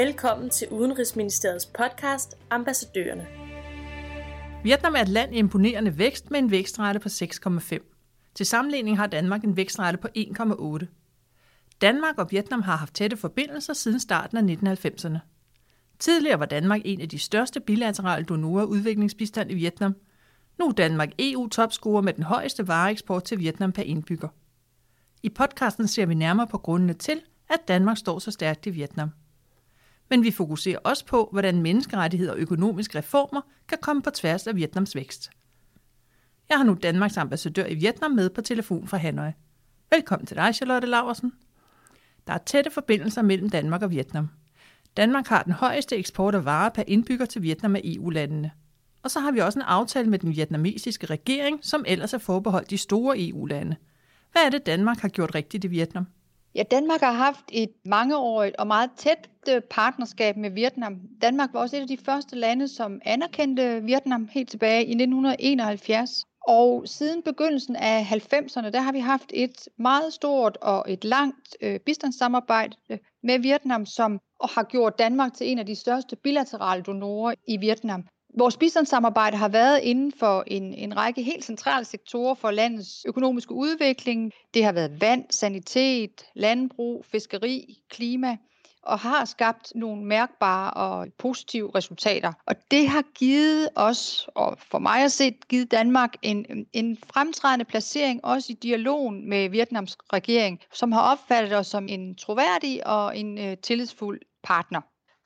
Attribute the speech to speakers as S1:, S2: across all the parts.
S1: Velkommen til Udenrigsministeriets podcast Ambassadørerne.
S2: Vietnam er et land i imponerende vækst med en vækstrate på 6,5. Til sammenligning har Danmark en vækstrate på 1,8. Danmark og Vietnam har haft tætte forbindelser siden starten af 1990'erne. Tidligere var Danmark en af de største bilaterale donorer af udviklingsbistand i Vietnam. Nu er Danmark EU-topscorer med den højeste vareeksport til Vietnam per indbygger. I podcasten ser vi nærmere på grundene til, at Danmark står så stærkt i Vietnam. Men vi fokuserer også på, hvordan menneskerettigheder og økonomiske reformer kan komme på tværs af Vietnams vækst. Jeg har nu Danmarks ambassadør i Vietnam med på telefon fra Hanoi. Velkommen til dig, Charlotte Laversen. Der er tætte forbindelser mellem Danmark og Vietnam. Danmark har den højeste eksport af varer per indbygger til Vietnam af EU-landene. Og så har vi også en aftale med den vietnamesiske regering, som ellers er forbeholdt de store EU-lande. Hvad er det, Danmark har gjort rigtigt i Vietnam?
S3: Ja, Danmark har haft et mangeårigt og meget tæt øh, partnerskab med Vietnam. Danmark var også et af de første lande, som anerkendte Vietnam helt tilbage i 1971. Og siden begyndelsen af 90'erne, der har vi haft et meget stort og et langt øh, bistandssamarbejde øh, med Vietnam, som har gjort Danmark til en af de største bilaterale donorer i Vietnam. Vores bistandssamarbejde har været inden for en, en række helt centrale sektorer for landets økonomiske udvikling. Det har været vand, sanitet, landbrug, fiskeri, klima og har skabt nogle mærkbare og positive resultater. Og det har givet os, og for mig at se, givet Danmark en, en fremtrædende placering, også i dialogen med Vietnams regering, som har opfattet os som en troværdig og en uh, tillidsfuld partner.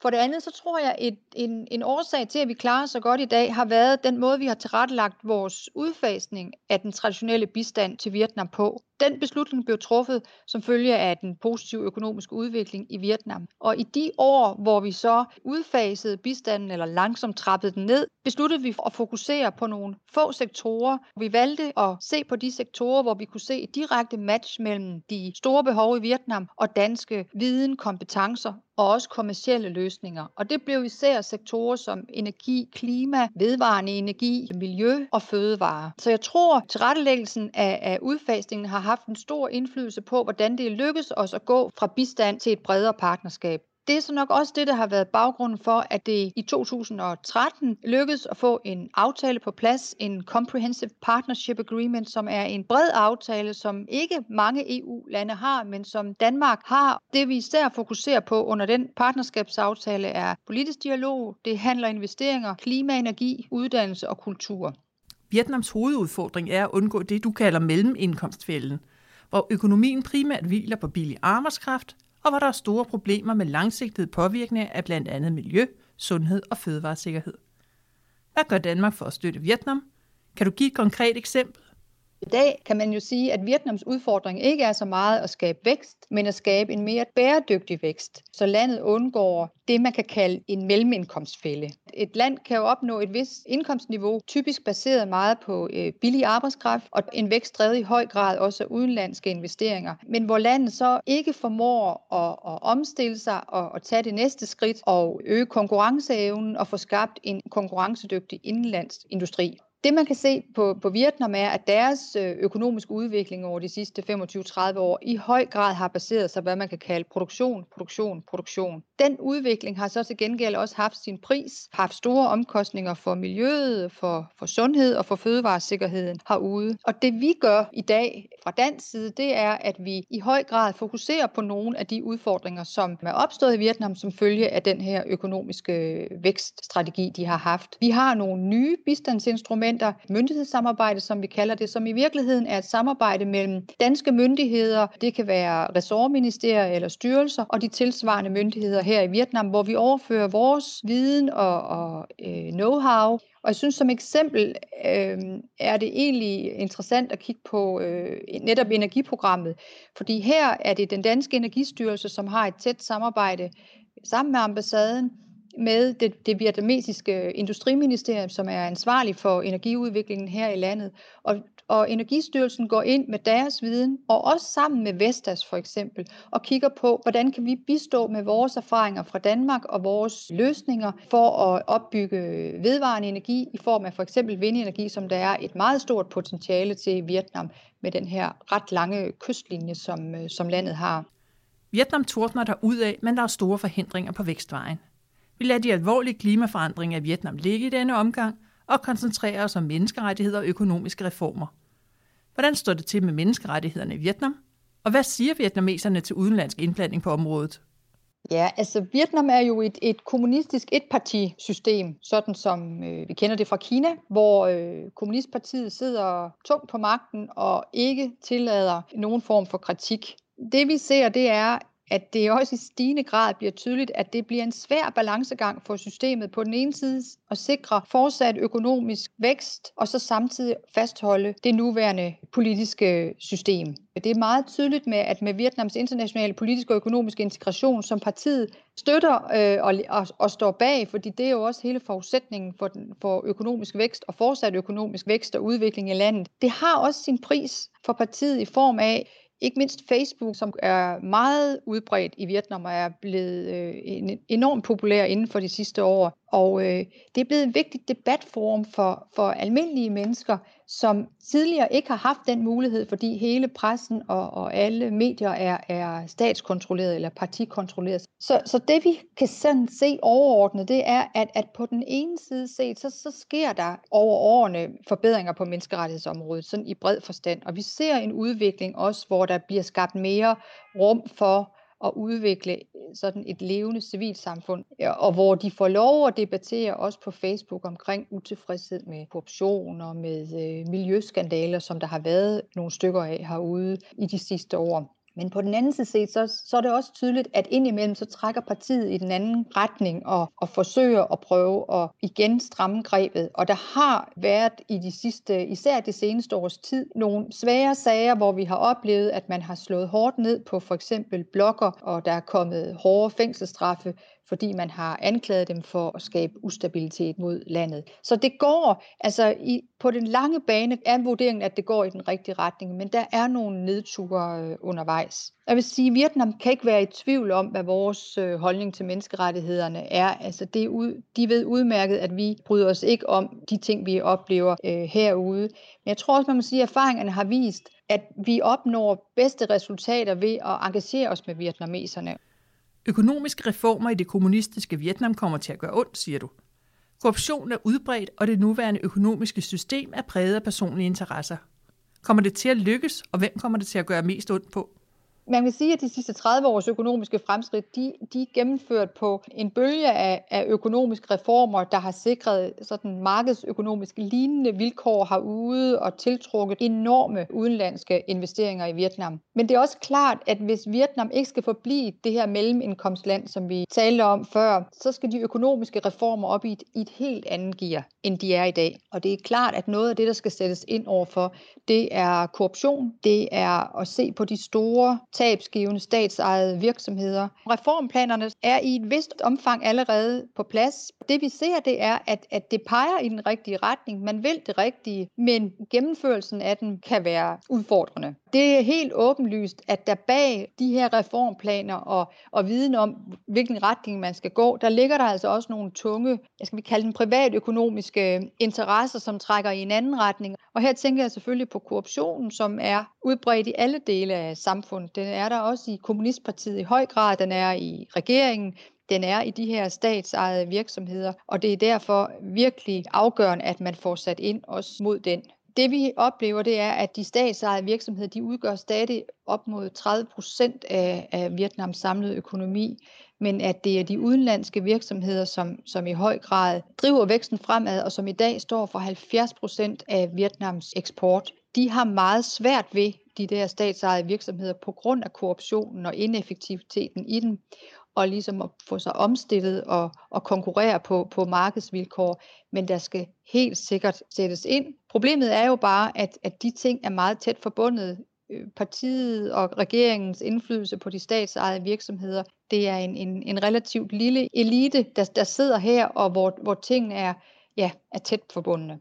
S3: For det andet, så tror jeg, at en, en årsag til, at vi klarer så godt i dag, har været den måde, vi har tilrettelagt vores udfasning af den traditionelle bistand til Vietnam på. Den beslutning blev truffet som følge af den positive økonomiske udvikling i Vietnam. Og i de år, hvor vi så udfasede bistanden eller langsomt trappede den ned, besluttede vi at fokusere på nogle få sektorer. Vi valgte at se på de sektorer, hvor vi kunne se et direkte match mellem de store behov i Vietnam og danske viden, kompetencer og også kommercielle løsninger. Og det blev især sektorer som energi, klima, vedvarende energi, miljø og fødevare. Så jeg tror, at tilrettelæggelsen af, af udfasningen har haft en stor indflydelse på, hvordan det lykkes os at gå fra bistand til et bredere partnerskab. Det er så nok også det, der har været baggrunden for, at det i 2013 lykkedes at få en aftale på plads, en Comprehensive Partnership Agreement, som er en bred aftale, som ikke mange EU-lande har, men som Danmark har. Det vi især fokuserer på under den partnerskabsaftale er politisk dialog, det handler investeringer, klima, energi, uddannelse og kultur.
S2: Vietnams hovedudfordring er at undgå det, du kalder mellemindkomstfælden, hvor økonomien primært hviler på billig arbejdskraft, og hvor der er store problemer med langsigtede påvirkninger af blandt andet miljø, sundhed og fødevaresikkerhed. Hvad gør Danmark for at støtte Vietnam? Kan du give et konkret eksempel?
S3: I dag kan man jo sige, at Vietnams udfordring ikke er så meget at skabe vækst, men at skabe en mere bæredygtig vækst, så landet undgår det, man kan kalde en mellemindkomstfælde. Et land kan jo opnå et vis indkomstniveau, typisk baseret meget på øh, billig arbejdskraft, og en vækst drevet i høj grad også af udenlandske investeringer. Men hvor landet så ikke formår at, at omstille sig og at tage det næste skridt og øge konkurrenceevnen og få skabt en konkurrencedygtig indlandsindustri. Det man kan se på, på Vietnam er, at deres øh, økonomiske udvikling over de sidste 25-30 år i høj grad har baseret sig, på, hvad man kan kalde produktion, produktion, produktion. Den udvikling har så til gengæld også haft sin pris, haft store omkostninger for miljøet, for, for sundhed og for fødevaresikkerheden herude. Og det vi gør i dag fra dansk side, det er, at vi i høj grad fokuserer på nogle af de udfordringer, som er opstået i Vietnam som følge af den her økonomiske øh, vækststrategi, de har haft. Vi har nogle nye bistandsinstrumenter, myndighedssamarbejde, som vi kalder det, som i virkeligheden er et samarbejde mellem danske myndigheder, det kan være ressortministerier eller styrelser, og de tilsvarende myndigheder her i Vietnam, hvor vi overfører vores viden og, og øh, know-how. Og jeg synes som eksempel øh, er det egentlig interessant at kigge på øh, netop energiprogrammet, fordi her er det den danske energistyrelse, som har et tæt samarbejde sammen med ambassaden med det, det vietnamesiske industriministerium, som er ansvarlig for energiudviklingen her i landet. Og, og Energistyrelsen går ind med deres viden, og også sammen med Vestas for eksempel, og kigger på, hvordan kan vi bistå med vores erfaringer fra Danmark og vores løsninger for at opbygge vedvarende energi i form af for eksempel vindenergi, som der er et meget stort potentiale til i Vietnam med den her ret lange kystlinje, som, som landet har.
S2: Vietnam tordner der ud af, men der er store forhindringer på vækstvejen. Vi lader de alvorlige klimaforandringer i Vietnam ligge i denne omgang og koncentrerer os om menneskerettigheder og økonomiske reformer. Hvordan står det til med menneskerettighederne i Vietnam? Og hvad siger vietnameserne til udenlandsk indblanding på området?
S3: Ja, altså Vietnam er jo et, et kommunistisk etpartisystem, sådan som øh, vi kender det fra Kina, hvor øh, kommunistpartiet sidder tungt på magten og ikke tillader nogen form for kritik. Det vi ser, det er, at det også i stigende grad bliver tydeligt, at det bliver en svær balancegang for systemet på den ene side at sikre fortsat økonomisk vækst, og så samtidig fastholde det nuværende politiske system. Det er meget tydeligt med, at med Vietnams internationale politiske og økonomiske integration, som partiet støtter øh, og, og, og står bag, fordi det er jo også hele forudsætningen for, den, for økonomisk vækst og fortsat økonomisk vækst og udvikling i landet. Det har også sin pris for partiet i form af ikke mindst Facebook, som er meget udbredt i Vietnam og er blevet øh, enormt populær inden for de sidste år. Og øh, det er blevet en vigtig debatforum for, for almindelige mennesker, som tidligere ikke har haft den mulighed, fordi hele pressen og, og alle medier er, er statskontrolleret eller partikontrolleret. Så, så det vi kan sådan se overordnet, det er, at, at på den ene side set, så, så sker der over årene forbedringer på menneskerettighedsområdet, sådan i bred forstand. Og vi ser en udvikling også, hvor der bliver skabt mere rum for at udvikle øh, sådan et levende civilsamfund, og hvor de får lov at debattere også på Facebook omkring utilfredshed med korruption og med øh, miljøskandaler, som der har været nogle stykker af herude i de sidste år. Men på den anden side set, så, så er det også tydeligt, at indimellem så trækker partiet i den anden retning og, og forsøger at prøve at igen stramme grebet. Og der har været i de sidste, især det seneste års tid, nogle svære sager, hvor vi har oplevet, at man har slået hårdt ned på for eksempel blokker, og der er kommet hårde fængselsstraffe fordi man har anklaget dem for at skabe ustabilitet mod landet. Så det går, altså i, på den lange bane er vurderingen, at det går i den rigtige retning, men der er nogle nedture øh, undervejs. Jeg vil sige, at Vietnam kan ikke være i tvivl om, hvad vores øh, holdning til menneskerettighederne er. Altså det er ud, de ved udmærket, at vi bryder os ikke om de ting, vi oplever øh, herude. Men jeg tror også, man må sige, at erfaringerne har vist, at vi opnår bedste resultater ved at engagere os med vietnameserne.
S2: Økonomiske reformer i det kommunistiske Vietnam kommer til at gøre ondt, siger du. Korruption er udbredt, og det nuværende økonomiske system er præget af personlige interesser. Kommer det til at lykkes, og hvem kommer det til at gøre mest ondt på?
S3: Man kan sige, at de sidste 30 års økonomiske fremskridt, de, de er gennemført på en bølge af, af økonomiske reformer, der har sikret sådan markedsøkonomiske lignende vilkår herude og tiltrukket enorme udenlandske investeringer i Vietnam. Men det er også klart, at hvis Vietnam ikke skal forblive det her mellemindkomstland, som vi talte om før, så skal de økonomiske reformer op i et, i et helt andet gear, end de er i dag. Og det er klart, at noget af det, der skal sættes ind overfor, det er korruption, det er at se på de store tabsgivende statsejede virksomheder. Reformplanerne er i et vist omfang allerede på plads. Det vi ser, det er, at, at det peger i den rigtige retning. Man vil det rigtige, men gennemførelsen af den kan være udfordrende. Det er helt åbenlyst, at der bag de her reformplaner og, og viden om, hvilken retning man skal gå, der ligger der altså også nogle tunge, jeg skal vi kalde dem privatøkonomiske interesser, som trækker i en anden retning. Og her tænker jeg selvfølgelig på korruptionen, som er udbredt i alle dele af samfundet. Den er der også i Kommunistpartiet i høj grad, den er i regeringen, den er i de her statsejede virksomheder, og det er derfor virkelig afgørende, at man får sat ind også mod den. Det vi oplever, det er, at de statsejede virksomheder, de udgør stadig op mod 30 procent af, af Vietnams samlede økonomi, men at det er de udenlandske virksomheder, som, som i høj grad driver væksten fremad, og som i dag står for 70 procent af Vietnams eksport. De har meget svært ved de der statsejede virksomheder på grund af korruptionen og ineffektiviteten i dem og ligesom at få sig omstillet og, og konkurrere på, på markedsvilkår, men der skal helt sikkert sættes ind. Problemet er jo bare, at, at de ting er meget tæt forbundet. Øh, partiet og regeringens indflydelse på de statsejede virksomheder, det er en, en, en relativt lille elite, der, der sidder her, og hvor, hvor tingene er, ja, er tæt forbundne.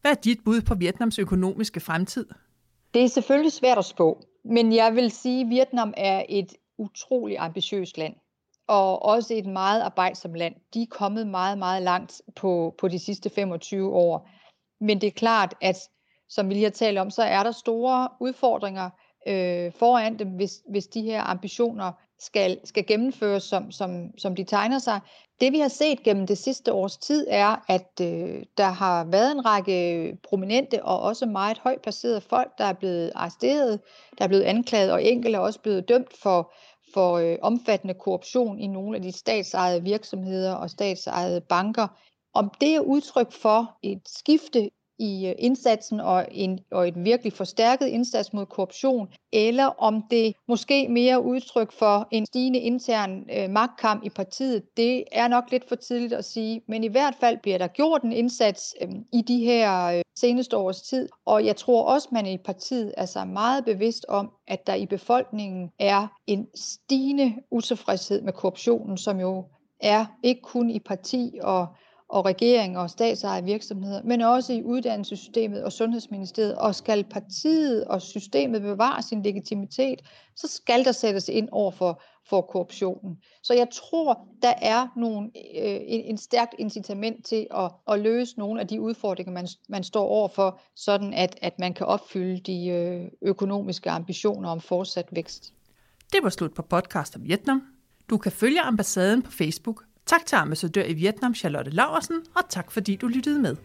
S2: Hvad er dit bud på Vietnams økonomiske fremtid?
S3: Det er selvfølgelig svært at spå, men jeg vil sige, at Vietnam er et utrolig ambitiøst land og også et meget arbejdsomt land. De er kommet meget, meget langt på, på de sidste 25 år. Men det er klart, at som vi lige har talt om, så er der store udfordringer øh, foran dem, hvis, hvis de her ambitioner skal, skal gennemføres, som, som, som de tegner sig. Det vi har set gennem det sidste års tid er, at øh, der har været en række prominente og også meget højt placerede folk, der er blevet arresteret, der er blevet anklaget, og enkelte er også blevet dømt for, for øh, omfattende korruption i nogle af de statsejede virksomheder og statsejede banker. Om det er udtryk for et skifte i øh, indsatsen og, en, og et virkelig forstærket indsats mod korruption, eller om det måske mere udtryk for en stigende intern øh, magtkamp i partiet, det er nok lidt for tidligt at sige, men i hvert fald bliver der gjort en indsats øh, i de her øh, seneste års tid, og jeg tror også, man i partiet er så meget bevidst om, at der i befolkningen er en stigende utilfredshed med korruptionen, som jo er ikke kun i parti og og regering og statsejede virksomheder, men også i uddannelsessystemet og sundhedsministeriet. Og skal partiet og systemet bevare sin legitimitet, så skal der sættes ind over for, for korruptionen. Så jeg tror, der er nogle, øh, en, en stærkt incitament til at, at løse nogle af de udfordringer, man, man står overfor, sådan at, at man kan opfylde de øh, økonomiske ambitioner om fortsat vækst.
S2: Det var slut på podcast om Vietnam. Du kan følge ambassaden på Facebook Tak til ambassadør i Vietnam, Charlotte Laversen, og tak fordi du lyttede med.